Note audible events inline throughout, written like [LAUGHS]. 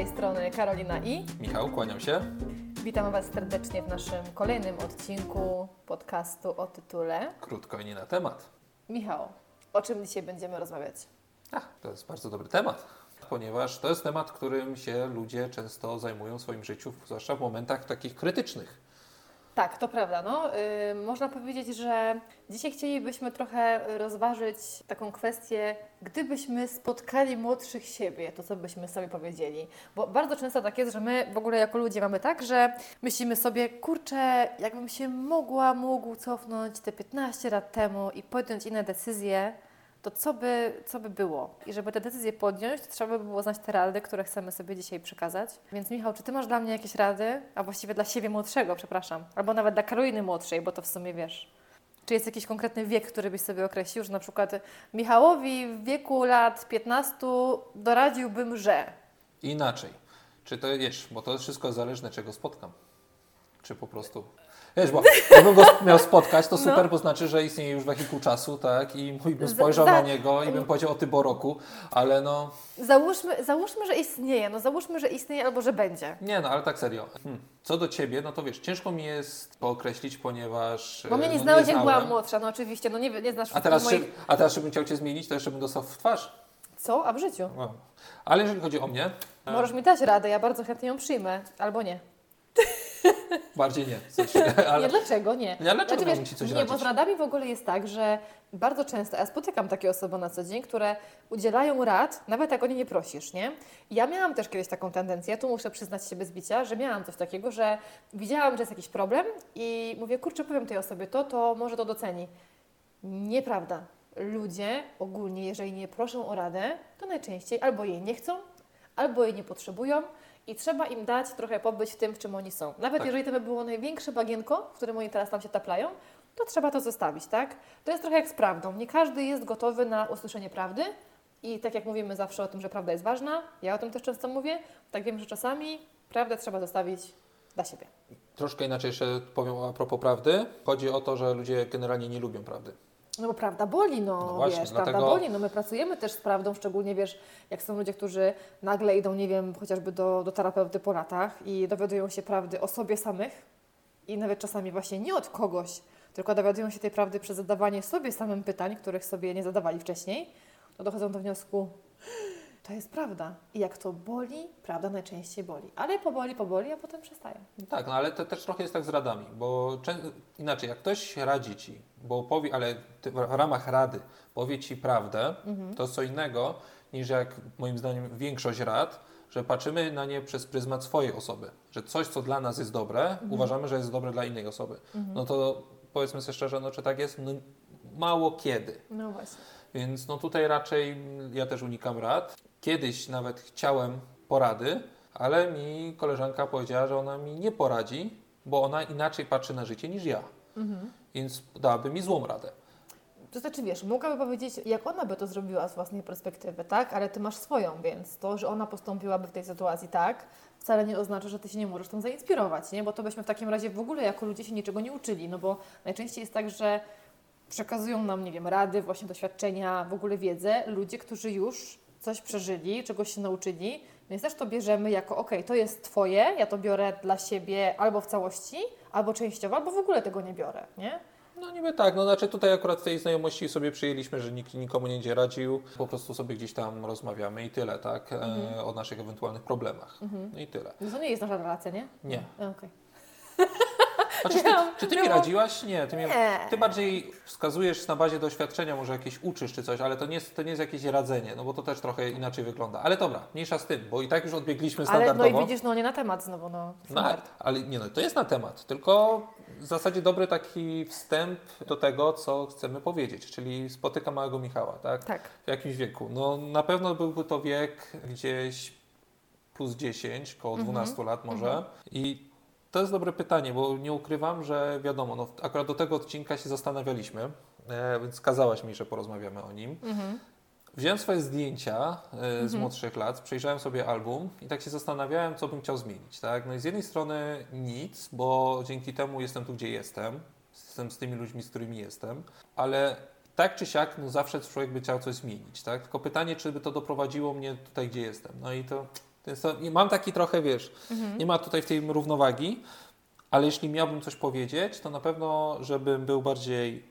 tej strony Karolina i Michał, kłaniam się. witamy Was serdecznie w naszym kolejnym odcinku podcastu o tytule Krótko i nie na temat. Michał, o czym dzisiaj będziemy rozmawiać? Ach, to jest bardzo dobry temat, ponieważ to jest temat, którym się ludzie często zajmują w swoim życiu, zwłaszcza w momentach takich krytycznych. Tak, to prawda. No, yy, można powiedzieć, że dzisiaj chcielibyśmy trochę rozważyć taką kwestię, gdybyśmy spotkali młodszych siebie, to co byśmy sobie powiedzieli. Bo bardzo często tak jest, że my w ogóle jako ludzie mamy tak, że myślimy sobie, kurczę, jakbym się mogła, mógł cofnąć te 15 lat temu i podjąć inne decyzje, to co by, co by było? I żeby te decyzje podjąć, to trzeba by było znać te rady, które chcemy sobie dzisiaj przekazać. Więc Michał, czy Ty masz dla mnie jakieś rady, a właściwie dla siebie młodszego, przepraszam, albo nawet dla Karoliny młodszej, bo to w sumie wiesz. Czy jest jakiś konkretny wiek, który byś sobie określił, że na przykład Michałowi w wieku lat 15 doradziłbym, że... Inaczej. Czy to wiesz, bo to jest wszystko zależne, czego spotkam. Czy po prostu. Wiesz, bo jakbym go miał spotkać, to super, No. bo znaczy, że istnieje już wehikuł czasu, tak? I bym Za- spojrzał za- na niego i bym powiedział o Tyboroku, ale no. Załóżmy, załóżmy, że istnieje, no załóżmy, że istnieje albo że będzie. Nie, no ale tak serio. Hmm. Co do ciebie, no to wiesz, ciężko mi jest określić, ponieważ. Bo mnie e, nie no, znałeś, jak byłam młodsza, no oczywiście, no nie, nie znasz A teraz, moich... a teraz, żebym chciał Cię zmienić, to jeszcze bym dostał w twarz. Co? A w życiu? No. Ale jeżeli chodzi o mnie, Możesz mi dać radę, ja bardzo chętnie ją przyjmę, albo nie. Bardziej nie. Coś, [LAUGHS] ale Nie, dlaczego nie? Ja dlaczego Znaczy, wiesz, Ci coś Nie, radzić? bo z radami w ogóle jest tak, że bardzo często, ja spotykam takie osoby na co dzień, które udzielają rad, nawet jak o nie nie prosisz, nie? Ja miałam też kiedyś taką tendencję, tu muszę przyznać się bez bicia, że miałam coś takiego, że widziałam, że jest jakiś problem i mówię, kurczę, powiem tej osobie to, to może to doceni. Nieprawda. Ludzie ogólnie, jeżeli nie proszą o radę, to najczęściej albo jej nie chcą, albo jej nie potrzebują i trzeba im dać trochę pobyć w tym, w czym oni są. Nawet Tak. jeżeli to by było największe bagienko, w którym oni teraz tam się taplają, to trzeba to zostawić, tak? To jest trochę jak z prawdą. Nie każdy jest gotowy na usłyszenie prawdy i tak jak mówimy zawsze o tym, że prawda jest ważna, ja o tym też często mówię, tak wiem, że czasami prawdę trzeba zostawić dla siebie. troszkę inaczej jeszcze powiem a propos prawdy. Chodzi o to, że ludzie generalnie nie lubią prawdy. No bo prawda boli, no, No właśnie, wiesz, prawda dlatego- boli. No my pracujemy też z prawdą, szczególnie wiesz, jak są ludzie, którzy nagle idą, nie wiem, chociażby do, do terapeuty po latach i dowiadują się prawdy o sobie samych i nawet czasami właśnie nie od kogoś, tylko dowiadują się tej prawdy przez zadawanie sobie samym pytań, których sobie nie zadawali wcześniej, to dochodzą do wniosku, to jest prawda. I jak to boli, prawda najczęściej boli. Ale poboli, poboli, a potem przestaje. Tak, no ale to też trochę jest tak z radami, bo inaczej, jak ktoś radzi Ci, bo powie, ale w ramach rady powie Ci prawdę, to jest co innego niż jak moim zdaniem większość rad, że patrzymy na nie przez pryzmat swojej osoby, że coś, co dla nas jest dobre, uważamy, że jest dobre dla innej osoby. No to powiedzmy sobie szczerze, no czy tak jest? No, mało kiedy. No właśnie. Więc no tutaj raczej ja też unikam rad. Kiedyś nawet chciałem porady, ale mi koleżanka powiedziała, że ona mi nie poradzi, bo ona inaczej patrzy na życie niż ja. Więc dałaby mi złą radę. To znaczy, wiesz, mogłaby powiedzieć, jak ona by to zrobiła z własnej perspektywy, tak? Ale ty masz swoją, więc to, że ona postąpiłaby w tej sytuacji tak, wcale nie oznacza, że ty się nie możesz tym zainspirować, nie? Bo to byśmy w takim razie w ogóle jako ludzie się niczego nie uczyli, no bo najczęściej jest tak, że przekazują nam, nie wiem, rady, właśnie doświadczenia, w ogóle wiedzę, ludzie, którzy już coś przeżyli, czegoś się nauczyli, więc też to bierzemy jako, okej, to jest twoje, ja to biorę dla siebie albo w całości, albo częściowo, albo w ogóle tego nie biorę, nie? No niby tak, no znaczy tutaj akurat tej znajomości sobie przyjęliśmy, że nikt nikomu nie będzie radził, po prostu sobie gdzieś tam rozmawiamy i tyle, tak, e, o naszych ewentualnych problemach. No i tyle. No to nie jest nasza relacja, nie? Nie. E, Okej. [LAUGHS] Ty, czy ty mi radziłaś? Nie, ty, mi, ty bardziej wskazujesz na bazie doświadczenia, może jakieś uczysz czy coś, ale to nie, jest, to nie jest jakieś radzenie, no bo to też trochę inaczej wygląda. Ale dobra, mniejsza z tym, bo i tak już odbiegliśmy Ale standardowo. no i widzisz, no nie na temat znowu, no. No, Standard. ale nie no, to jest na temat, tylko w zasadzie dobry taki wstęp do tego, co chcemy powiedzieć, czyli spotyka małego Michała, tak? Tak. W jakimś wieku. No na pewno byłby to wiek gdzieś plus 10, koło Mhm. 12 lat może. I to jest dobre pytanie, bo nie ukrywam, że wiadomo, no, akurat do tego odcinka się zastanawialiśmy, e, więc kazałaś mi, że porozmawiamy o nim. Mhm. Wziąłem swoje zdjęcia e, z młodszych lat, przejrzałem sobie album i tak się zastanawiałem, co bym chciał zmienić. Tak? No i z jednej strony nic, bo dzięki temu jestem tu, gdzie jestem, jestem z tymi ludźmi, z którymi jestem, ale tak czy siak, no zawsze człowiek by chciał coś zmienić. Tak? Tylko pytanie, czy by to doprowadziło mnie tutaj, gdzie jestem. No i to Więc to, mam taki trochę, wiesz, Mhm. nie ma tutaj w tej równowagi, ale jeśli miałbym coś powiedzieć, to na pewno, żebym był bardziej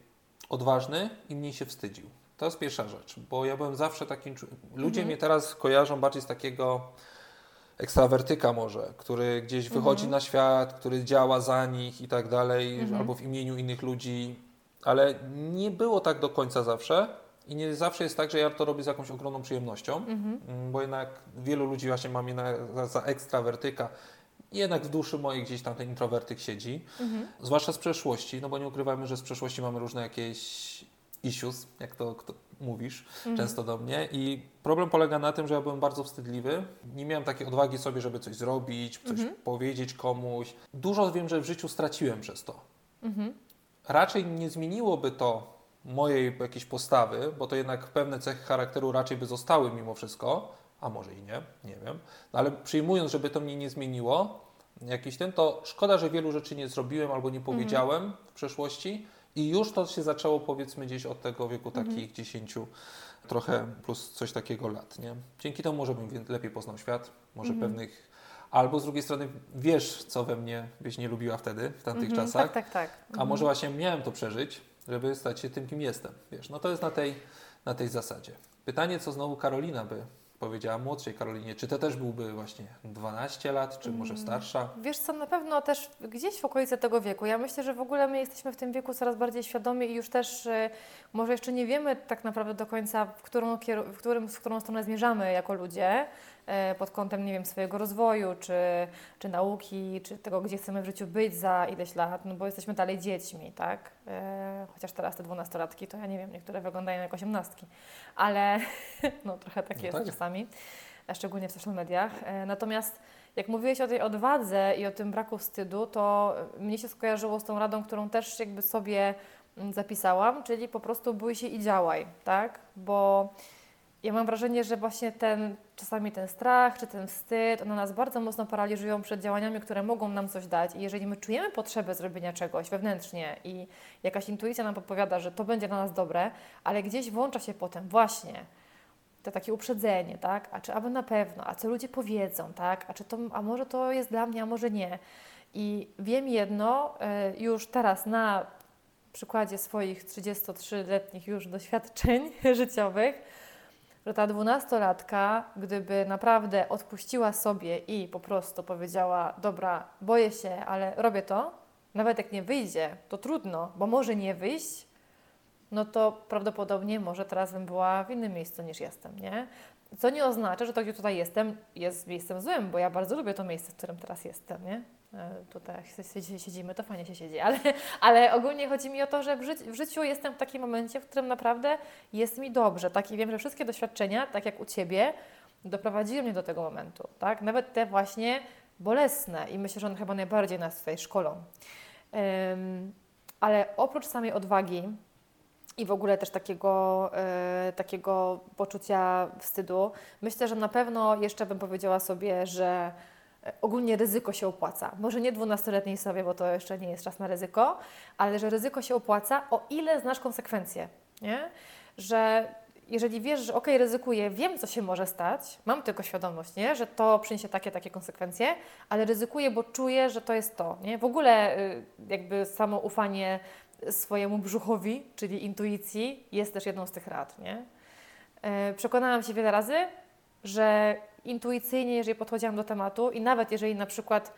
odważny i mniej się wstydził. To jest pierwsza rzecz, bo ja byłem zawsze takim. Ludzie Mhm. mnie teraz kojarzą bardziej z takiego ekstrawertyka może, który gdzieś wychodzi Mhm. na świat, który działa za nich i tak dalej, Mhm. albo w imieniu innych ludzi, ale nie było tak do końca zawsze i nie zawsze jest tak, że ja to robię z jakąś ogromną przyjemnością, Mhm. Mm, bo jednak wielu ludzi właśnie ma mnie na, za, za ekstrawertyka. Jednak w duszy mojej gdzieś tam ten introwertyk siedzi, Mhm. zwłaszcza z przeszłości, no bo nie ukrywajmy, że z przeszłości mamy różne jakieś issues, jak to mówisz Mhm. często do mnie i problem polega na tym, że ja byłem bardzo wstydliwy, nie miałem takiej odwagi sobie, żeby coś zrobić, coś Mhm. powiedzieć komuś. Dużo wiem, że w życiu straciłem przez to. Mhm. Raczej nie zmieniłoby to mojej jakiejś postawy, bo to jednak pewne cechy charakteru raczej by zostały mimo wszystko, a może i nie, nie wiem. No ale przyjmując, żeby to mnie nie zmieniło, jakiś ten, to szkoda, że wielu rzeczy nie zrobiłem albo nie powiedziałem w przeszłości i już to się zaczęło powiedzmy gdzieś od tego wieku takich 10 trochę plus coś takiego lat, nie? Dzięki temu może bym lepiej poznał świat, może pewnych Albo z drugiej strony wiesz, co we mnie byś nie lubiła wtedy, w tamtych Mhm. czasach. Tak, tak, tak. A może właśnie miałem to przeżyć, żeby stać się tym, kim jestem. Wiesz, no to jest na tej, na tej zasadzie. Pytanie, co znowu Karolina by powiedziała młodszej Karolinie. Czy to też byłby właśnie 12 lat, czy może starsza? Wiesz co, na pewno też gdzieś w okolicy tego wieku. Ja myślę, że w ogóle my jesteśmy w tym wieku coraz bardziej świadomi i już też e, może jeszcze nie wiemy tak naprawdę do końca, w którą, w którym, w którą stronę zmierzamy jako ludzie pod kątem, nie wiem, swojego rozwoju, czy, czy nauki, czy tego, gdzie chcemy w życiu być za ileś lat, no bo jesteśmy dalej dziećmi, tak? E, Chociaż teraz te dwunastolatki, to ja nie wiem, niektóre wyglądają jak osiemnastki, ale [LAUGHS] no trochę tak No jest tak. czasami, szczególnie w social mediach. E, Natomiast jak mówiłeś o tej odwadze i o tym braku wstydu, to mnie się skojarzyło z tą radą, którą też jakby sobie mm, zapisałam, czyli po prostu bój się i działaj, tak? Bo ja mam wrażenie, że właśnie ten, czasami ten strach czy ten wstyd, one nas bardzo mocno paraliżują przed działaniami, które mogą nam coś dać. I jeżeli my czujemy potrzebę zrobienia czegoś wewnętrznie i jakaś intuicja nam podpowiada, że to będzie dla nas dobre, ale gdzieś włącza się potem właśnie to takie uprzedzenie, tak? A czy aby na pewno, a co ludzie powiedzą, tak? A, czy to, a może to jest dla mnie, a może nie. I wiem jedno, y, już teraz na przykładzie swoich 33-letnich już doświadczeń [LAUGHS] życiowych, że ta dwunastolatka, gdyby naprawdę odpuściła sobie i po prostu powiedziała, dobra, boję się, ale robię to, nawet jak nie wyjdzie, to trudno, bo może nie wyjść, no to prawdopodobnie może teraz bym była w innym miejscu niż jestem, nie? Co nie oznacza, że to, gdzie tutaj jestem, jest miejscem złym, bo ja bardzo lubię to miejsce, w którym teraz jestem, nie? E, Tutaj siedzimy, to fajnie się siedzi, ale, ale ogólnie chodzi mi o to, że w, życi- w życiu jestem w takim momencie, w którym naprawdę jest mi dobrze, tak? I wiem, że wszystkie doświadczenia, tak jak u Ciebie, doprowadziły mnie do tego momentu, tak? Nawet te właśnie bolesne i myślę, że one chyba najbardziej nas tutaj szkolą. Ym, ale oprócz samej odwagi i w ogóle też takiego, e, takiego poczucia wstydu, myślę, że na pewno jeszcze bym powiedziała sobie, że ogólnie ryzyko się opłaca. Może nie 12-letniej sobie, bo to jeszcze nie jest czas na ryzyko, ale że ryzyko się opłaca, o ile znasz konsekwencje, nie? Że jeżeli wiesz, że ok, ryzykuję, wiem, co się może stać, mam tylko świadomość, nie? że to przyniesie takie, takie konsekwencje, ale ryzykuję, bo czuję, że to jest to. Nie? W ogóle y, jakby samo ufanie swojemu brzuchowi, czyli intuicji, jest też jedną z tych rad. Nie? E, Przekonałam się wiele razy, że intuicyjnie, jeżeli podchodziłam do tematu i nawet jeżeli na przykład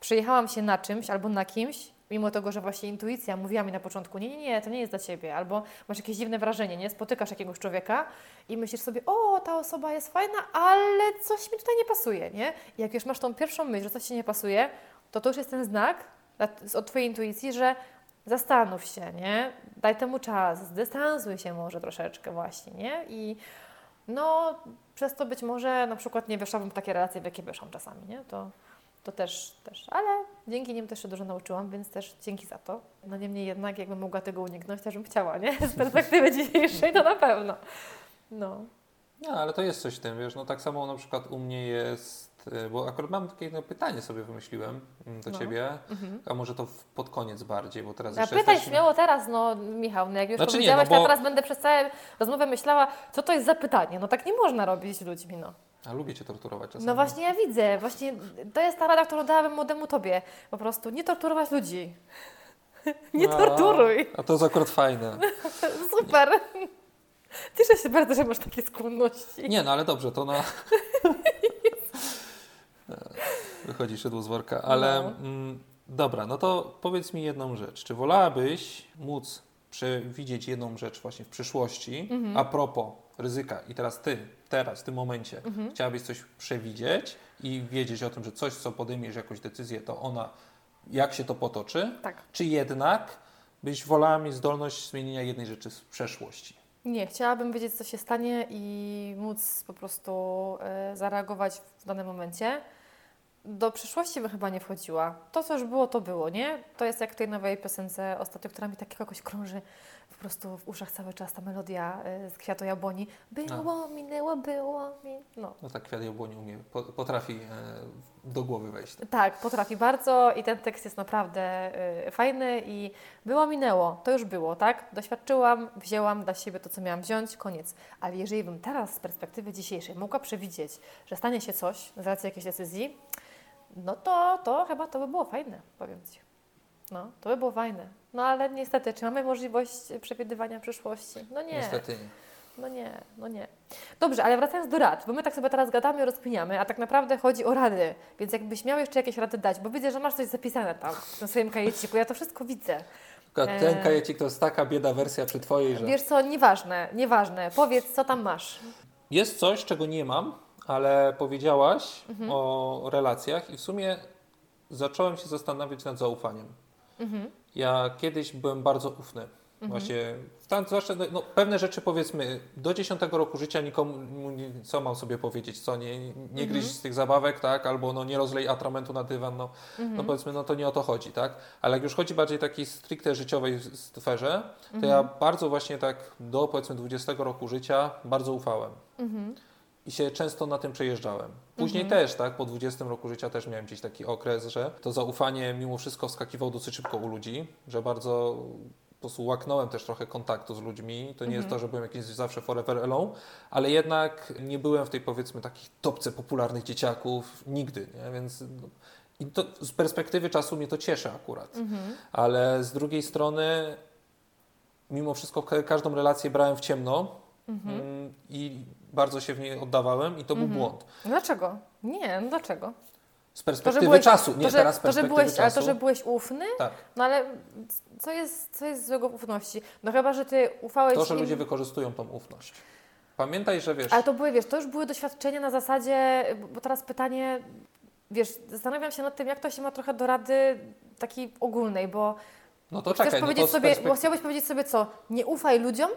przejechałam się na czymś albo na kimś, mimo tego, że właśnie intuicja mówiła mi na początku, nie, nie, nie, to nie jest dla Ciebie, albo masz jakieś dziwne wrażenie, nie, spotykasz jakiegoś człowieka i myślisz sobie, o, ta osoba jest fajna, ale coś mi tutaj nie pasuje, nie? I jak już masz tą pierwszą myśl, że coś Ci nie pasuje, to to już jest ten znak od Twojej intuicji, że zastanów się, nie? Daj temu czas, zdystansuj się może troszeczkę właśnie, nie? I no, przez to być może na przykład nie weszłabym w takie relacje, w jakie weszłam czasami, nie? To, to też, też, ale dzięki nim też się dużo nauczyłam, więc też dzięki za to. No niemniej jednak, jakbym mogła tego uniknąć, też bym chciała, nie? Z perspektywy dzisiejszej to na pewno. No. No, ale to jest coś w tym, wiesz, no tak samo na przykład u mnie jest, bo akurat mam takie no, pytanie sobie wymyśliłem mm, do No. Ciebie, Mhm. a może to pod koniec bardziej, bo teraz A jeszcze pytaj jesteśmy... śmiało teraz, no Michał, no jak już Znaczy nie, powiedziałeś, no bo- ja teraz będę przez całą rozmowę myślała, co to jest za pytanie. No tak nie można robić z ludźmi, no. A lubię Cię torturować czasami. No właśnie ja widzę, właśnie to jest ta rada, którą dałabym młodemu Tobie. Po prostu nie torturować ludzi. [LAUGHS] Nie A, torturuj. A to jest akurat fajne. [LAUGHS] Super. Cieszę się bardzo, że masz takie skłonności. Nie, no ale dobrze, to na... [LAUGHS] Wychodzi szydło z worka, ale No. mm, dobra, no to powiedz mi jedną rzecz. Czy wolałabyś móc przewidzieć jedną rzecz właśnie w przyszłości, Mhm. a propos ryzyka i teraz Ty, teraz, w tym momencie Mhm. chciałabyś coś przewidzieć i wiedzieć o tym, że coś, co podejmiesz jakąś decyzję, to ona, jak się to potoczy, Tak. czy jednak byś wolała mieć zdolność zmienienia jednej rzeczy z przeszłości? Nie, chciałabym wiedzieć, co się stanie i móc po prostu e, zareagować w danym momencie. Do przyszłości bym chyba nie wchodziła. To, co już było, to było, nie? To jest jak w tej nowej piosence ostatnio, która mi tak jakoś krąży po prostu w uszach cały czas, ta melodia e, z Kwiatu Jabłoni. Było, minęło, było, mi... No. No tak, kwiat jabłoni umie, po- potrafi e, do głowy wejść. Tak, potrafi bardzo i ten tekst jest naprawdę y, fajny i było, minęło, to już było, tak? Doświadczyłam, wzięłam dla siebie to, co miałam wziąć, koniec. Ale jeżeli bym teraz z perspektywy dzisiejszej mogła przewidzieć, że stanie się coś z racji jakiejś decyzji, no to, to chyba to by było fajne, powiem Ci. No, to by było fajne. No ale niestety, czy mamy możliwość przewidywania przyszłości? No nie. Niestety nie. No nie, no nie. Dobrze, ale wracając do rad, bo my tak sobie teraz gadamy i rozkminiamy, a tak naprawdę chodzi o rady. Więc jakbyś miał jeszcze jakieś rady dać, bo widzę, że masz coś zapisane tam w tym swoim kajeciku, ja to wszystko widzę. Ten kajecik to jest taka bieda wersja przy Twojej, że Wiesz co, nieważne, nieważne. Powiedz, co tam masz. jest coś, czego nie mam, ale powiedziałaś Mhm. o relacjach i w sumie zacząłem się zastanawiać nad zaufaniem. Mhm. Ja kiedyś byłem bardzo ufny. Właśnie, w tam, zwłaszcza no, pewne rzeczy powiedzmy, do 10 roku życia nikomu, nie- co mam sobie powiedzieć, co, nie, nie Mhm. gryź z tych zabawek, tak, albo no nie rozlej atramentu na dywan, no, Mhm. no powiedzmy, no to nie o to chodzi, tak, ale jak już chodzi bardziej takiej stricte życiowej sferze, to Mhm. ja bardzo właśnie tak do powiedzmy 20 roku życia bardzo ufałem. Mhm. I się często na tym przejeżdżałem. Później Mhm. też, tak, po 20 roku życia też miałem gdzieś taki okres, że to zaufanie mimo wszystko wskakiwało dosyć szybko u ludzi, że bardzo po prostu łaknąłem też trochę kontaktu z ludźmi. To nie jest Mhm. to, że byłem jakiś zawsze forever alone, ale jednak nie byłem w tej powiedzmy takiej topce popularnych dzieciaków nigdy, nie? więc no, i to z perspektywy czasu mnie to cieszy akurat. Mhm. Ale z drugiej strony mimo wszystko ka- każdą relację brałem w ciemno Mhm. mm, i bardzo się w niej oddawałem i to był Mhm. błąd. Dlaczego? Nie, no dlaczego? Z perspektywy byłeś- czasu, nie to, że, teraz z to, perspektywy byłeś, ale czasu. to, że byłeś ufny? Tak, No ale co jest, co jest złego w ufności? No chyba, że ty ufałeś to, że im... ludzie wykorzystują tą ufność. Pamiętaj, że wiesz, Ale to były, wiesz, to już były doświadczenia na zasadzie, bo teraz pytanie, wiesz, zastanawiam się nad tym, jak to się ma trochę do rady takiej ogólnej, bo no to czekaj, no to sobie, perspek- bo chciałbyś powiedzieć sobie co, nie ufaj ludziom?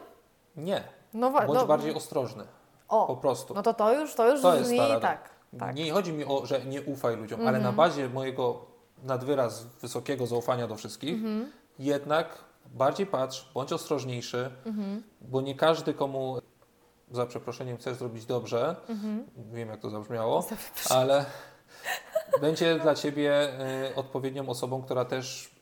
Nie, No, bądź no, bardziej ostrożny, po o, prostu. no to to już, to już To jest brzmi tak, tak. Nie chodzi mi o, że nie ufaj ludziom, ale Mhm. na bazie mojego nadwyraz wysokiego zaufania do wszystkich, Mhm. jednak bardziej patrz, bądź ostrożniejszy, Mhm. bo nie każdy, komu za przeproszeniem chcesz zrobić dobrze, Mhm. wiem jak to zabrzmiało, Za- ale będzie dla Ciebie y, odpowiednią osobą, która też,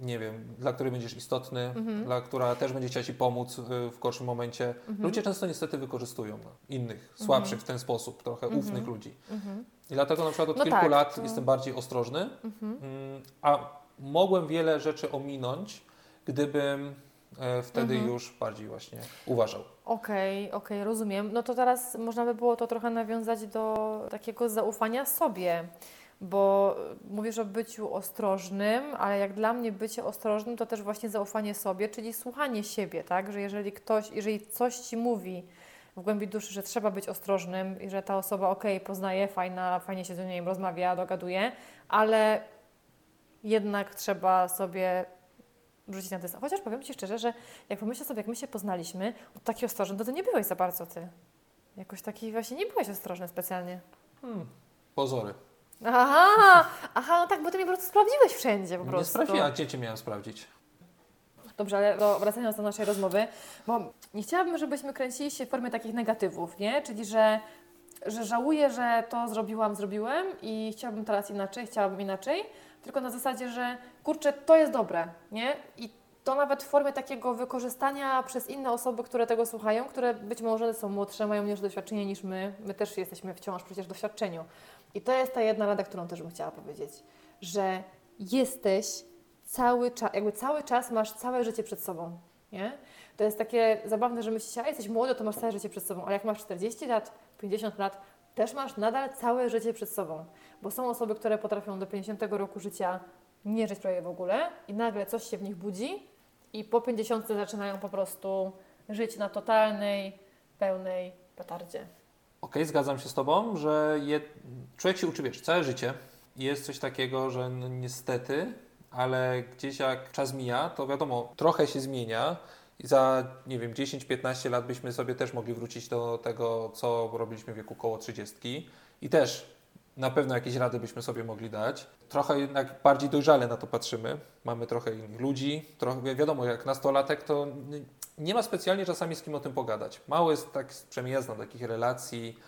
nie wiem, dla której będziesz istotny, Mhm. dla która też będzie chciała Ci pomóc y, w gorszym momencie. Mhm. Ludzie często niestety wykorzystują no, innych, słabszych w ten sposób, trochę Mhm. ufnych ludzi. Mhm. I dlatego na przykład od No kilku tak, lat to- jestem bardziej ostrożny, Mhm. mm, a mogłem wiele rzeczy ominąć, gdybym e, wtedy Mhm. już bardziej właśnie uważał. Okej, okej, rozumiem. No to teraz można by było to trochę nawiązać do takiego zaufania sobie, bo mówisz o byciu ostrożnym, ale jak dla mnie bycie ostrożnym to też właśnie zaufanie sobie, czyli słuchanie siebie, tak? Że jeżeli ktoś, jeżeli coś Ci mówi w głębi duszy, że trzeba być ostrożnym i że ta osoba, okej, poznaje, fajna, fajnie się z nią rozmawia, dogaduje, ale jednak trzeba sobie rzucić na dystans. Chociaż powiem Ci szczerze, że jak pomyślę sobie, jak my się poznaliśmy, taki ostrożny, to Ty nie byłeś za bardzo Ty. Jakoś taki właśnie nie byłeś ostrożny specjalnie. Hmm, pozory. Aha, aha, no tak, bo Ty mnie po prostu sprawdziłeś wszędzie po Nie prostu. sprawdziłem, a gdzie Cię miałem sprawdzić? Dobrze, ale do, wracając do naszej rozmowy, bo nie chciałabym, żebyśmy kręcili się w formie takich negatywów, nie? Czyli, że, że żałuję, że to zrobiłam, zrobiłem i chciałabym teraz inaczej, chciałabym inaczej, tylko na zasadzie, że kurczę, to jest dobre, nie? I to nawet w formie takiego wykorzystania przez inne osoby, które tego słuchają, które być może są młodsze, mają mniejsze doświadczenie niż my. My też jesteśmy wciąż przecież w doświadczeniu. I to jest ta jedna rada, którą też bym chciała powiedzieć, że jesteś cały czas, jakby cały czas masz całe życie przed sobą, nie? To jest takie zabawne, że myślisz, a jesteś młody, to masz całe życie przed sobą, ale jak masz 40 lat, 50 lat, też masz nadal całe życie przed sobą, bo są osoby, które potrafią do 50 roku życia nie żyć prawie w ogóle i nagle coś się w nich budzi i po 50 zaczynają po prostu żyć na totalnej, pełnej petardzie. Okej, zgadzam się z Tobą, że je, człowiek się uczy, wiesz, całe życie. Jest coś takiego, że no niestety, ale gdzieś jak czas mija, to wiadomo, trochę się zmienia i za, nie wiem, 10-15 lat byśmy sobie też mogli wrócić do tego, co robiliśmy w wieku koło 30 i też na pewno jakieś rady byśmy sobie mogli dać. Trochę jednak bardziej dojrzale na to patrzymy. Mamy trochę innych ludzi. Trochę, wi- wiadomo, jak nastolatek, to nie- ma specjalnie czasami z kim o tym pogadać. Mało jest tak, przynajmniej ja znam takich relacji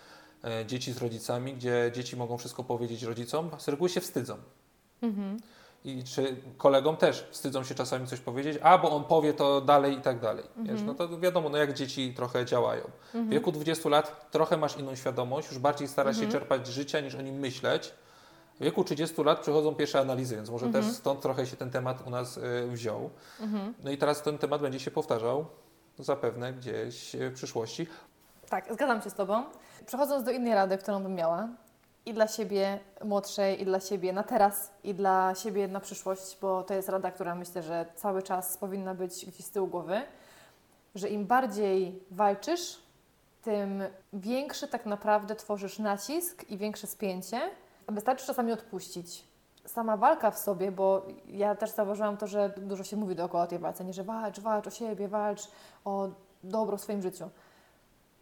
e, dzieci z rodzicami, gdzie dzieci mogą wszystko powiedzieć rodzicom, z reguły się wstydzą. I czy kolegom też wstydzą się czasami coś powiedzieć, a bo on powie to dalej i tak dalej. Wiesz, no to wiadomo, no jak dzieci trochę działają. W wieku 20 lat trochę masz inną świadomość, już bardziej starasz się czerpać z życia niż o nim myśleć. W wieku 30 lat przychodzą pierwsze analizy, więc może też stąd trochę się ten temat u nas y, wziął. No i teraz ten temat będzie się powtarzał zapewne gdzieś y, w przyszłości. Tak, zgadzam się z Tobą. Przechodząc do innej rady, którą bym miała, i dla siebie młodszej, i dla siebie na teraz, i dla siebie na przyszłość, bo to jest rada, która myślę, że cały czas powinna być gdzieś z tyłu głowy, że im bardziej walczysz, tym większy tak naprawdę tworzysz nacisk i większe spięcie, wystarczy czasami odpuścić. Sama walka w sobie, bo ja też zauważyłam to, że dużo się mówi dookoła o tej walce, nie, że walcz, walcz o siebie, walcz o dobro w swoim życiu.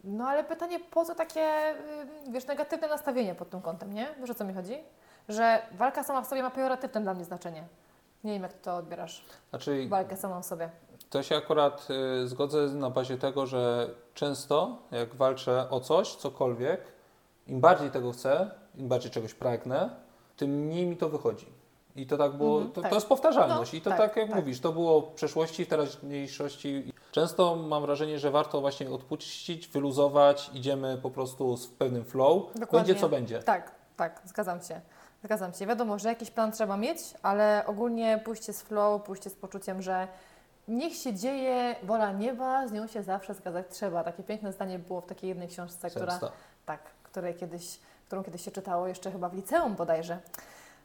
No ale pytanie, po co takie, y, wiesz, negatywne nastawienie pod tym kątem, nie? Wiesz o co mi chodzi? Że walka sama w sobie ma pejoratywne dla mnie znaczenie. Nie wiem, jak to odbierasz. Znaczy, Walkę samą w sobie. To się akurat y, zgodzę na bazie tego, że często jak walczę o coś, cokolwiek, im bardziej tego chcę, im bardziej czegoś pragnę, tym mniej mi to wychodzi. I to tak było, Mhm, to, tak. to jest powtarzalność. No, I to tak, tak, jak tak. mówisz, to było w przeszłości, w teraźniejszości. Często mam wrażenie, że warto właśnie odpuścić, wyluzować, idziemy po prostu z pewnym flow. Dokładnie. Będzie co będzie. Tak, tak, zgadzam się. Zgadzam się. Wiadomo, że jakiś plan trzeba mieć, ale ogólnie pójście z flow, pójście z poczuciem, że niech się dzieje, wola nieba, z nią się zawsze zgadzać trzeba. Takie piękne zdanie było w takiej jednej książce, która, tak, której kiedyś, którą kiedyś się czytało jeszcze chyba w liceum bodajże,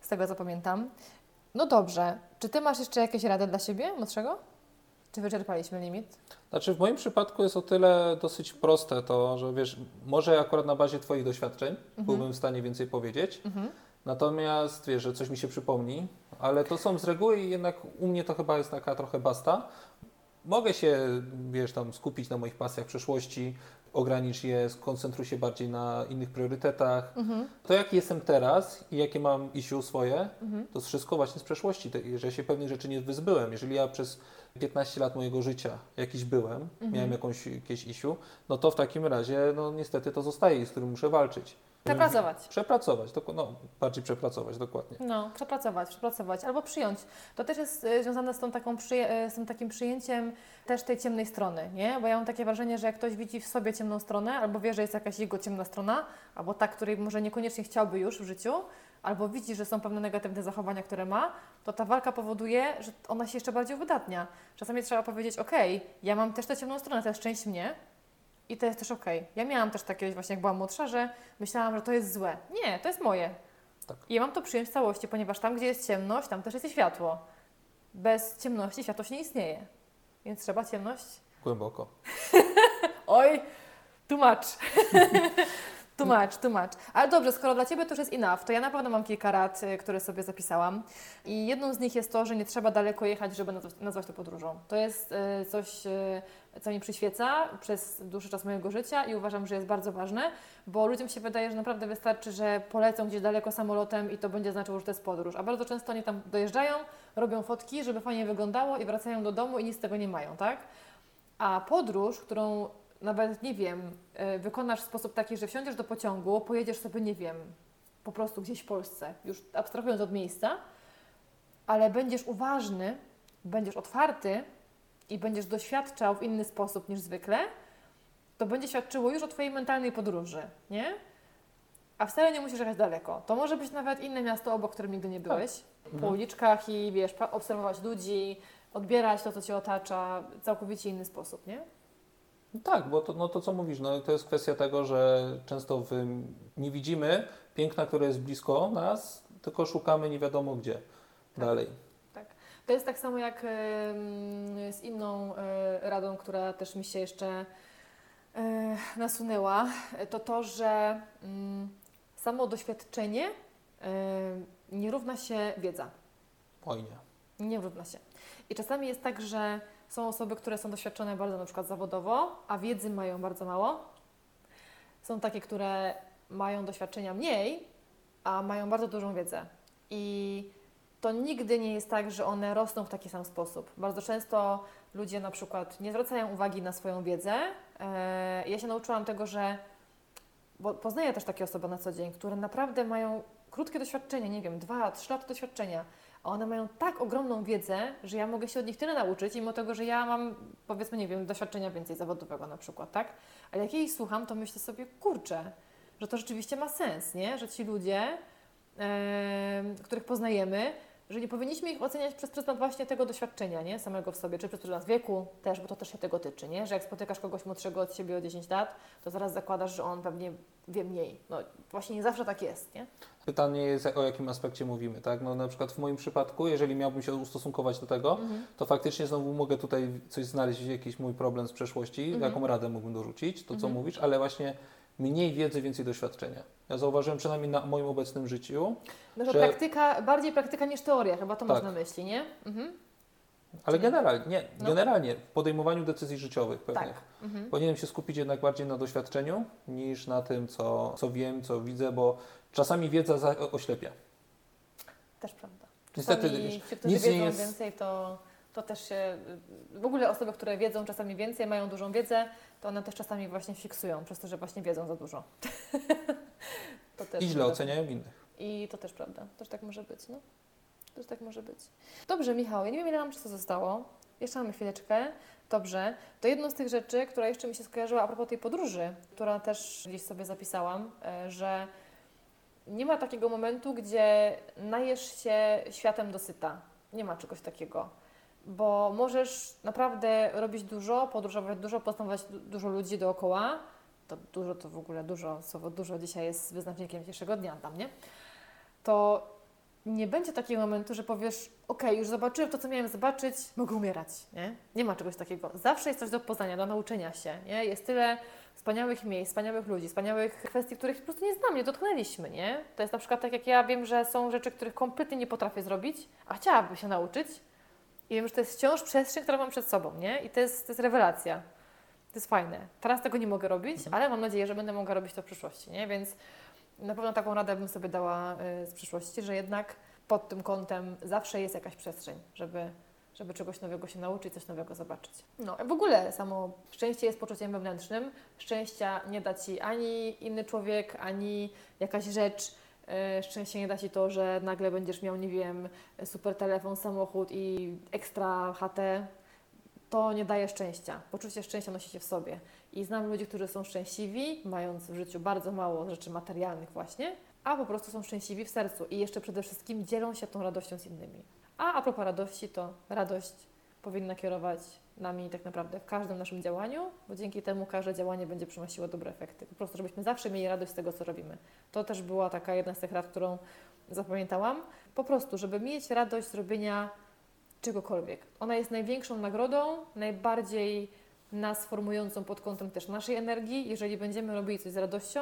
z tego co pamiętam. No dobrze, czy Ty masz jeszcze jakieś rady dla siebie młodszego? Czy wyczerpaliśmy limit? Znaczy w moim przypadku jest o tyle dosyć proste to, że wiesz, może akurat na bazie Twoich doświadczeń byłbym w stanie więcej powiedzieć, natomiast wiesz, że coś mi się przypomni, ale to są z reguły jednak u mnie to chyba jest taka trochę basta. Mogę się, wiesz, tam skupić na moich pasjach w przyszłości, ogranicz je, skoncentruj się bardziej na innych priorytetach. To jaki jestem teraz i jakie mam issue swoje, to jest wszystko właśnie z przeszłości, że się pewnych rzeczy nie wyzbyłem. Jeżeli ja przez 15 lat mojego życia jakiś byłem, miałem jakąś, jakieś issue, no to w takim razie, no niestety to zostaje, z którym muszę walczyć. Przepracować. Przepracować, no bardziej przepracować, dokładnie. No, przepracować, przepracować albo przyjąć. To też jest y, związane z, tą taką przyję- y, z tym takim przyjęciem też tej ciemnej strony, nie? Bo ja mam takie wrażenie, że jak ktoś widzi w sobie ciemną stronę, albo wie, że jest jakaś jego ciemna strona, albo ta, której może niekoniecznie chciałby już w życiu, albo widzi, że są pewne negatywne zachowania, które ma, to ta walka powoduje, że ona się jeszcze bardziej uwydatnia. Czasami trzeba powiedzieć, okej, ja mam też tę ciemną stronę, to jest część mnie, i to jest też okej. Ja miałam też takie właśnie, jak byłam młodsza, że myślałam, że to jest złe. Nie, to jest moje. Tak. I ja mam to przyjąć w całości, ponieważ tam, gdzie jest ciemność, tam też jest światło. Bez ciemności światłość nie istnieje. Więc trzeba ciemność. Głęboko. [LAUGHS] Oj, tłumacz. [LAUGHS] Tłumacz, tłumacz. Ale dobrze, skoro dla Ciebie to już jest enough, to ja na pewno mam kilka rad, y, które sobie zapisałam. I jedną z nich jest to, że nie trzeba daleko jechać, żeby nazwać, to podróżą. To jest y, coś, y, co mi przyświeca przez dłuższy czas mojego życia i uważam, że jest bardzo ważne, bo ludziom się wydaje, że naprawdę wystarczy, że polecą gdzieś daleko samolotem i to będzie znaczyło, że to jest podróż. A bardzo często oni tam dojeżdżają, robią fotki, żeby fajnie wyglądało i wracają do domu i nic z tego nie mają, tak? A podróż, którą nawet nie wiem, y, wykonasz w sposób taki, że wsiądziesz do pociągu, pojedziesz sobie, nie wiem, po prostu gdzieś w Polsce, już abstrahując od miejsca, ale będziesz uważny, będziesz otwarty i będziesz doświadczał w inny sposób niż zwykle, to będzie świadczyło już o Twojej mentalnej podróży, nie? A wcale nie musisz jechać daleko. To może być nawet inne miasto obok, którym nigdy nie byłeś. Po Mhm. uliczkach i wiesz, obserwować ludzi, odbierać to, co Cię otacza, całkowicie inny sposób, nie? Tak, bo to, no to co mówisz, no to jest kwestia tego, że często w, nie widzimy piękna, które jest blisko nas, tylko szukamy nie wiadomo gdzie Tak. dalej. To jest tak samo jak z inną e, radą, która też mi się jeszcze e, nasunęła, to to, że mm, samo doświadczenie e, nie równa się wiedza. Oj nie. Nie równa się. I czasami jest tak, że są osoby, które są doświadczone bardzo na przykład zawodowo, a wiedzy mają bardzo mało. Są takie, które mają doświadczenia mniej, a mają bardzo dużą wiedzę. I to nigdy nie jest tak, że one rosną w taki sam sposób. Bardzo często ludzie na przykład nie zwracają uwagi na swoją wiedzę. E, Ja się nauczyłam tego, że bo poznaję też takie osoby na co dzień, które naprawdę mają krótkie doświadczenie, nie wiem, dwa, trzy lata doświadczenia, one mają tak ogromną wiedzę, że ja mogę się od nich tyle nauczyć, mimo tego, że ja mam, powiedzmy, nie wiem, doświadczenia więcej zawodowego na przykład, tak? Ale jak ja ich słucham, to myślę sobie, kurczę, że to rzeczywiście ma sens, nie? Że ci ludzie, których poznajemy, że nie powinniśmy ich oceniać przez pryzmat właśnie tego doświadczenia, nie? Samego w sobie, czy przez pryzmat wieku też, bo to też się tego tyczy, nie? Że jak spotykasz kogoś młodszego od siebie o 10 lat, to zaraz zakładasz, że on pewnie wie mniej. No właśnie nie zawsze tak jest, nie? Pytanie jest, o jakim aspekcie mówimy, tak? No na przykład w moim przypadku, jeżeli miałbym się ustosunkować do tego, to faktycznie znowu mogę tutaj coś znaleźć, jakiś mój problem z przeszłości, Mhm. jaką radę mógłbym dorzucić, to co Mhm. mówisz, ale właśnie mniej wiedzy, więcej doświadczenia. Ja zauważyłem przynajmniej na moim obecnym życiu, No to Że- praktyka, bardziej praktyka niż teoria, chyba to Tak. masz na myśli, nie? Mhm. ale nie? generalnie, nie, No. generalnie w podejmowaniu decyzji życiowych pewnych. Tak. Mhm. Powinienem się skupić jednak bardziej na doświadczeniu niż na tym, co, co wiem, co widzę, bo czasami wiedza za, oślepia. Też prawda. Niestety, Czasami ci, którzy nic nie wiedzą jest- więcej, to, to też się... W ogóle osoby, które wiedzą czasami więcej, mają dużą wiedzę, to one też czasami właśnie fiksują, przez to, że właśnie wiedzą za dużo. [LAUGHS] to też I źle prawda. oceniają innych. I to też prawda. Też tak może być, no. Też tak może być. Dobrze, Michał, ja nie wiem, ile nam czasu zostało. Jeszcze mamy chwileczkę. Dobrze. To jedną z tych rzeczy, która jeszcze mi się skojarzyła a propos tej podróży, która też gdzieś sobie zapisałam, e, że nie ma takiego momentu, gdzie najesz się światem dosyta. Nie ma czegoś takiego. Bo możesz naprawdę robić dużo, podróżować dużo, poznawać du- dużo ludzi dookoła. To dużo to w ogóle dużo, słowo dużo dzisiaj jest wyznacznikiem dzisiejszego dnia dla mnie. To nie będzie takiego momentu, że powiesz, ok, już zobaczyłem to, co miałem zobaczyć, mogę umierać, nie? Nie ma czegoś takiego. Zawsze jest coś do poznania, do nauczenia się, nie? Jest tyle wspaniałych miejsc, wspaniałych ludzi, wspaniałych kwestii, których po prostu nie znam, nie dotknęliśmy, nie? To jest na przykład tak, jak ja wiem, że są rzeczy, których kompletnie nie potrafię zrobić, a chciałabym się nauczyć i wiem, że to jest wciąż przestrzeń, którą mam przed sobą, nie? I to jest, to jest rewelacja. To jest fajne. Teraz tego nie mogę robić, ale mam nadzieję, że będę mogła robić to w przyszłości, nie? Więc na pewno taką radę bym sobie dała y, z przyszłości, że jednak pod tym kątem zawsze jest jakaś przestrzeń, żeby, żeby czegoś nowego się nauczyć, coś nowego zobaczyć. No, w ogóle samo szczęście jest poczuciem wewnętrznym. Szczęścia nie da Ci ani inny człowiek, ani jakaś rzecz. Y, Szczęście nie da Ci to, że nagle będziesz miał, nie wiem, super telefon, samochód i ekstra chatę. To nie daje szczęścia. Poczucie szczęścia nosicie w sobie. I znam ludzi, którzy są szczęśliwi, mając w życiu bardzo mało rzeczy materialnych właśnie, a po prostu są szczęśliwi w sercu i jeszcze przede wszystkim dzielą się tą radością z innymi. A a propos radości, to radość powinna kierować nami tak naprawdę w każdym naszym działaniu, bo dzięki temu każde działanie będzie przynosiło dobre efekty. Po prostu, żebyśmy zawsze mieli radość z tego, co robimy. To też była taka jedna z tych rad, którą zapamiętałam. Po prostu, żeby mieć radość z robienia czegokolwiek. Ona jest największą nagrodą, najbardziej nas formującą pod kątem też naszej energii. Jeżeli będziemy robili coś z radością,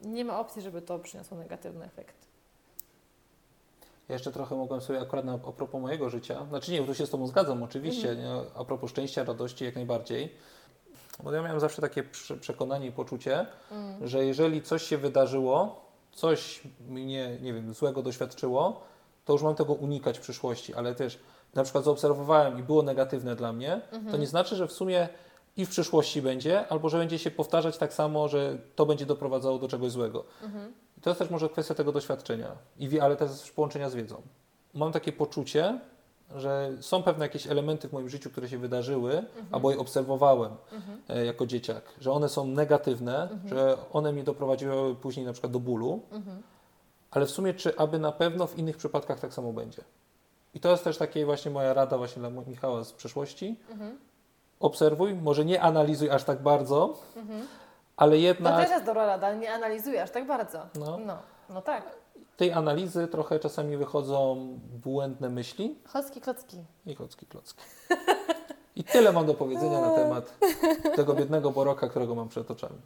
nie ma opcji, żeby to przyniosło negatywny efekt. Ja jeszcze trochę mogłem sobie akurat na, a propos mojego życia, znaczy nie, tu się z Tobą zgadzam oczywiście, nie, a propos szczęścia, radości jak najbardziej, bo ja miałem zawsze takie prze- przekonanie i poczucie, że jeżeli coś się wydarzyło, coś mnie, nie wiem, złego doświadczyło, to już mam tego unikać w przyszłości, ale też na przykład zaobserwowałem i było negatywne dla mnie, to nie znaczy, że w sumie i w przyszłości będzie, albo że będzie się powtarzać tak samo, że to będzie doprowadzało do czegoś złego. I to jest też może kwestia tego doświadczenia, I ale też połączenia z wiedzą. Mam takie poczucie, że są pewne jakieś elementy w moim życiu, które się wydarzyły, Mhm. albo je obserwowałem e, jako dzieciak, że one są negatywne, Mhm. że one mnie doprowadziły później na przykład do bólu, Mhm. ale w sumie czy aby na pewno w innych przypadkach tak samo będzie. I to jest też takie właśnie moja rada właśnie dla Michała z przeszłości. Mhm. Obserwuj, może nie analizuj aż tak bardzo, Ale To jednak też jest dobra rada, ale nie analizujesz tak bardzo. no, No, no tak. tej analizy trochę czasami wychodzą błędne myśli Chocki, klocki. i klocki, klocki. I tyle mam do powiedzenia na temat tego biednego boroka, którego mam przed oczami.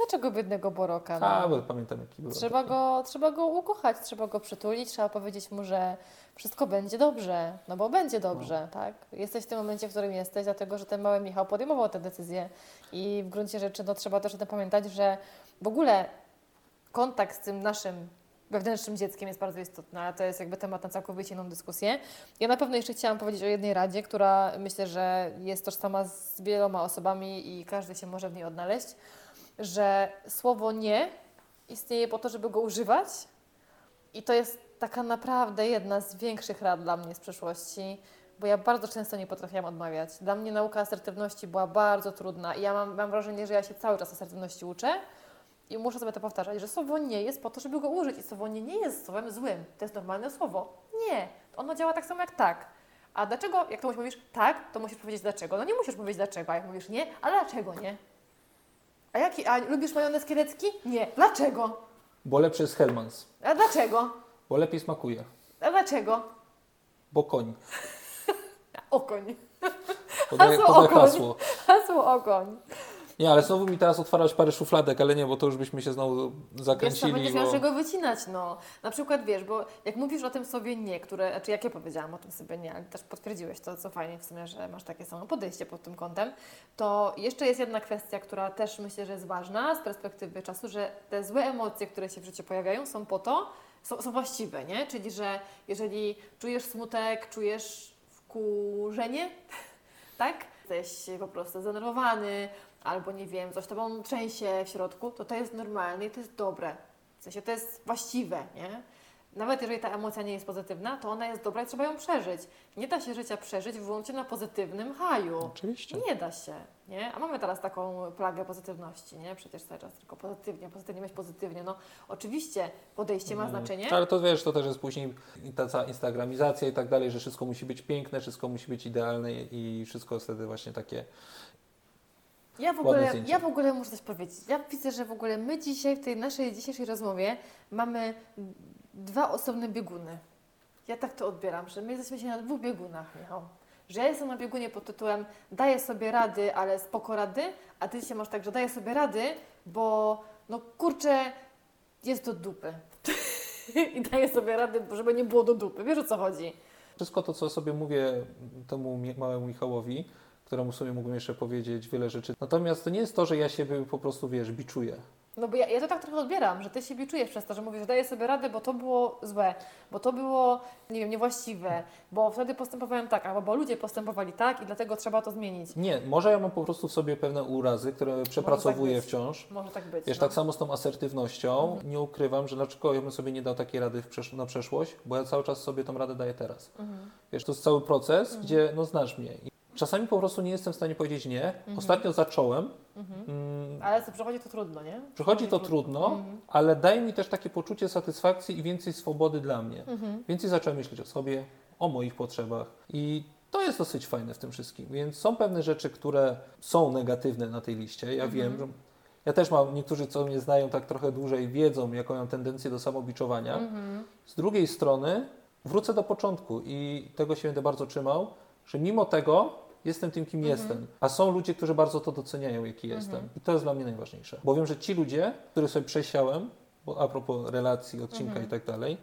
Dlaczego biednego Boroka? No? A, bo pamiętam jaki był. Trzeba go, trzeba go ukochać, trzeba go przytulić, trzeba powiedzieć mu, że wszystko będzie dobrze, no bo będzie dobrze, tak? Jesteś w tym momencie, w którym jesteś, dlatego że ten mały Michał podejmował tę decyzję i w gruncie rzeczy no, trzeba też o tym pamiętać, że w ogóle kontakt z tym naszym wewnętrznym dzieckiem jest bardzo istotny, ale to jest jakby temat na całkowicie inną dyskusję. Ja na pewno jeszcze chciałam powiedzieć o jednej radzie, która myślę, że jest tożsama z wieloma osobami i każdy się może w niej odnaleźć, że słowo nie istnieje po to, żeby go używać i to jest taka naprawdę jedna z większych rad dla mnie z przeszłości, bo ja bardzo często nie potrafiłam odmawiać. Dla mnie nauka asertywności była bardzo trudna i ja mam, mam wrażenie, że ja się cały czas asertywności uczę i muszę sobie to powtarzać, że słowo nie jest po to, żeby go użyć i słowo nie nie jest słowem złym. To jest normalne słowo. Nie. Ono działa tak samo jak tak. A dlaczego, jak komuś mówisz tak, to musisz powiedzieć dlaczego. No nie musisz powiedzieć dlaczego, a jak mówisz nie, a dlaczego nie? A jaki, a lubisz majonez kielecki? Nie. Dlaczego? Bo lepszy jest Hellmans, A dlaczego? bo lepiej smakuje, A dlaczego? bo koń. [LAUGHS] Okoń. Podaję, Hasło podaję okoń. hasło. Hasło okoń. Nie, ale znowu mi teraz otwarać parę szufladek, ale nie, bo to już byśmy się znowu Wiesz co, zakręcili. będziesz bo... miał czego wycinać, no. Na przykład, wiesz, bo jak mówisz o tym sobie nie, które, znaczy jak ja powiedziałam o tym sobie nie, ale też potwierdziłeś to, co fajnie w sumie, że masz takie samo podejście pod tym kątem, to jeszcze jest jedna kwestia, która też myślę, że jest ważna z perspektywy czasu, że te złe emocje, które się w życiu pojawiają, są po to, są, są właściwe, nie? Czyli, że jeżeli czujesz smutek, czujesz wkurzenie, [LAUGHS] tak? Jesteś po prostu zdenerwowany, albo nie wiem, coś tobą trzęsie w środku, to to jest normalne i to jest dobre. W sensie to jest właściwe, nie? Nawet jeżeli ta emocja nie jest pozytywna, to ona jest dobra i trzeba ją przeżyć. Nie da się życia przeżyć wyłącznie na pozytywnym haju. Oczywiście. Nie da się, nie? A mamy teraz taką plagę pozytywności, nie? Przecież cały czas tylko pozytywnie, pozytywnie, myśl pozytywnie. No oczywiście podejście ma znaczenie. Ale to wiesz, to też jest później ta cała instagramizacja i tak dalej, że wszystko musi być piękne, wszystko musi być idealne i wszystko wtedy właśnie takie. Ja w, ogóle, ja w ogóle muszę coś powiedzieć. Ja widzę, że w ogóle my dzisiaj w tej naszej dzisiejszej rozmowie mamy dwa osobne bieguny. Ja tak to odbieram, że my jesteśmy dzisiaj na dwóch biegunach, Michał. Że ja jestem na biegunie pod tytułem daję sobie rady, ale spoko rady, a Ty dzisiaj masz tak, że daję sobie rady, bo no kurczę, jest do dupy. [LAUGHS] I daję sobie rady, żeby nie było do dupy. Wiesz o co chodzi? Wszystko to, co sobie mówię temu małemu Michałowi, któremu sobie mógłbym jeszcze powiedzieć wiele rzeczy. Natomiast to nie jest to, że ja siebie po prostu, wiesz, biczuję. No bo ja, ja to tak trochę odbieram, że ty się biczujesz przez to, że mówisz, że daję sobie radę, bo to było złe, bo to było, nie wiem, niewłaściwe, bo wtedy postępowałem tak, albo bo ludzie postępowali tak i dlatego trzeba to zmienić. Nie, może ja mam po prostu w sobie pewne urazy, które przepracowuję być. wciąż. Może tak być. Wiesz, no. tak samo z tą asertywnością. Nie ukrywam, że dlaczego ja bym sobie nie dał takiej rady w przesz- na przeszłość, bo ja cały czas sobie tą radę daję teraz. Mhm. Wiesz, to jest cały proces, gdzie no znasz mnie. Czasami po prostu nie jestem w stanie powiedzieć nie. Ostatnio zacząłem. Mm, Ale co przychodzi to trudno, nie? Przychodzi to trudno, Mhm. ale daje mi też takie poczucie satysfakcji i więcej swobody dla mnie. Mhm. Więcej zacząłem myśleć o sobie, o moich potrzebach i to jest dosyć fajne w tym wszystkim. Więc są pewne rzeczy, które są negatywne na tej liście. Ja Mhm. wiem, że ja też mam, niektórzy co mnie znają tak trochę dłużej, wiedzą, jaką mam tendencję do samobiczowania. Mhm. Z drugiej strony wrócę do początku i tego się będę bardzo trzymał, że mimo tego jestem tym, kim jestem. A są ludzie, którzy bardzo to doceniają, jaki jestem. I to jest dla mnie najważniejsze. Bo wiem, że ci ludzie, których sobie przesiałem, bo a propos relacji, odcinka i tak dalej,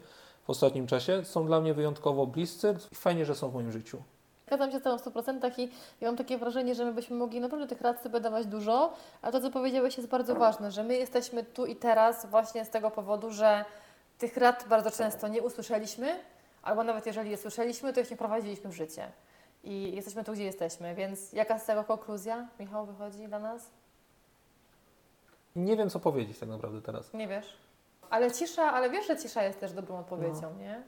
w ostatnim czasie są dla mnie wyjątkowo bliscy i fajnie, że są w moim życiu. Zgadzam się z w 100% i ja mam takie wrażenie, że my byśmy mogli naprawdę tych rad sobie dawać dużo, a to, co powiedziałeś, jest bardzo ważne, że my jesteśmy tu i teraz właśnie z tego powodu, że tych rad bardzo często nie usłyszeliśmy, albo nawet jeżeli je słyszeliśmy, to ich nie prowadziliśmy w życie. I jesteśmy tu, gdzie jesteśmy, więc jaka z tego konkluzja, Michał, wychodzi dla nas? Nie wiem, co powiedzieć tak naprawdę teraz. Nie wiesz? Ale cisza, ale wiesz, że cisza jest też dobrą odpowiedzią, nie?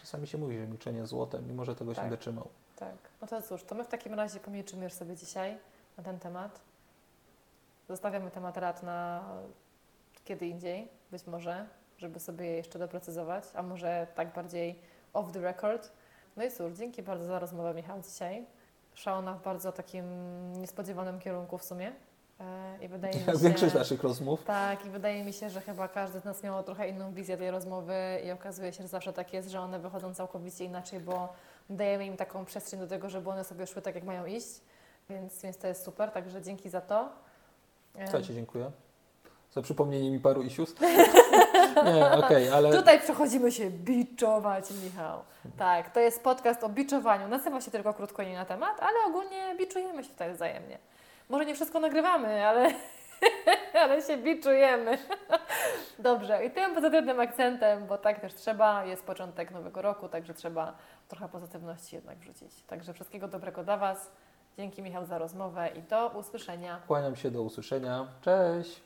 Czasami się mówi, że milczenie złotem, mimo że tego się Tak. nie dotrzymał. Tak. No to cóż, to my w takim razie pomilczymy już sobie dzisiaj na ten temat. Zostawiamy temat rad na kiedy indziej, być może, żeby sobie je jeszcze doprecyzować, a może tak bardziej off the record. No i cóż, dzięki bardzo za rozmowę, Michał, dzisiaj. Szła ona w bardzo takim niespodziewanym kierunku w sumie. E, I wydaje [LAUGHS] mi Jak się... większość naszych rozmów. Tak, i wydaje mi się, że chyba każdy z nas miał trochę inną wizję tej rozmowy i okazuje się, że zawsze tak jest, że one wychodzą całkowicie inaczej, bo dajemy im taką przestrzeń do tego, żeby one sobie szły tak, jak mają iść, więc, więc to jest super, także dzięki za to. Em, Co Ci dziękuję? Za przypomnienie mi paru isius? [LAUGHS] nie, okej, ale Tutaj przechodzimy się biczować, Michał. Tak, to jest podcast o biczowaniu. Nazywa się tylko krótko nie na temat, ale ogólnie biczujemy się tutaj wzajemnie. Może nie wszystko nagrywamy, ale, [LAUGHS] ale się biczujemy. [LAUGHS] Dobrze, i tym pozytywnym akcentem, bo tak też trzeba, jest początek nowego roku, także trzeba trochę pozytywności jednak wrzucić. Także wszystkiego dobrego dla Was. Dzięki Michał za rozmowę i do usłyszenia. kłaniam się do usłyszenia. Cześć!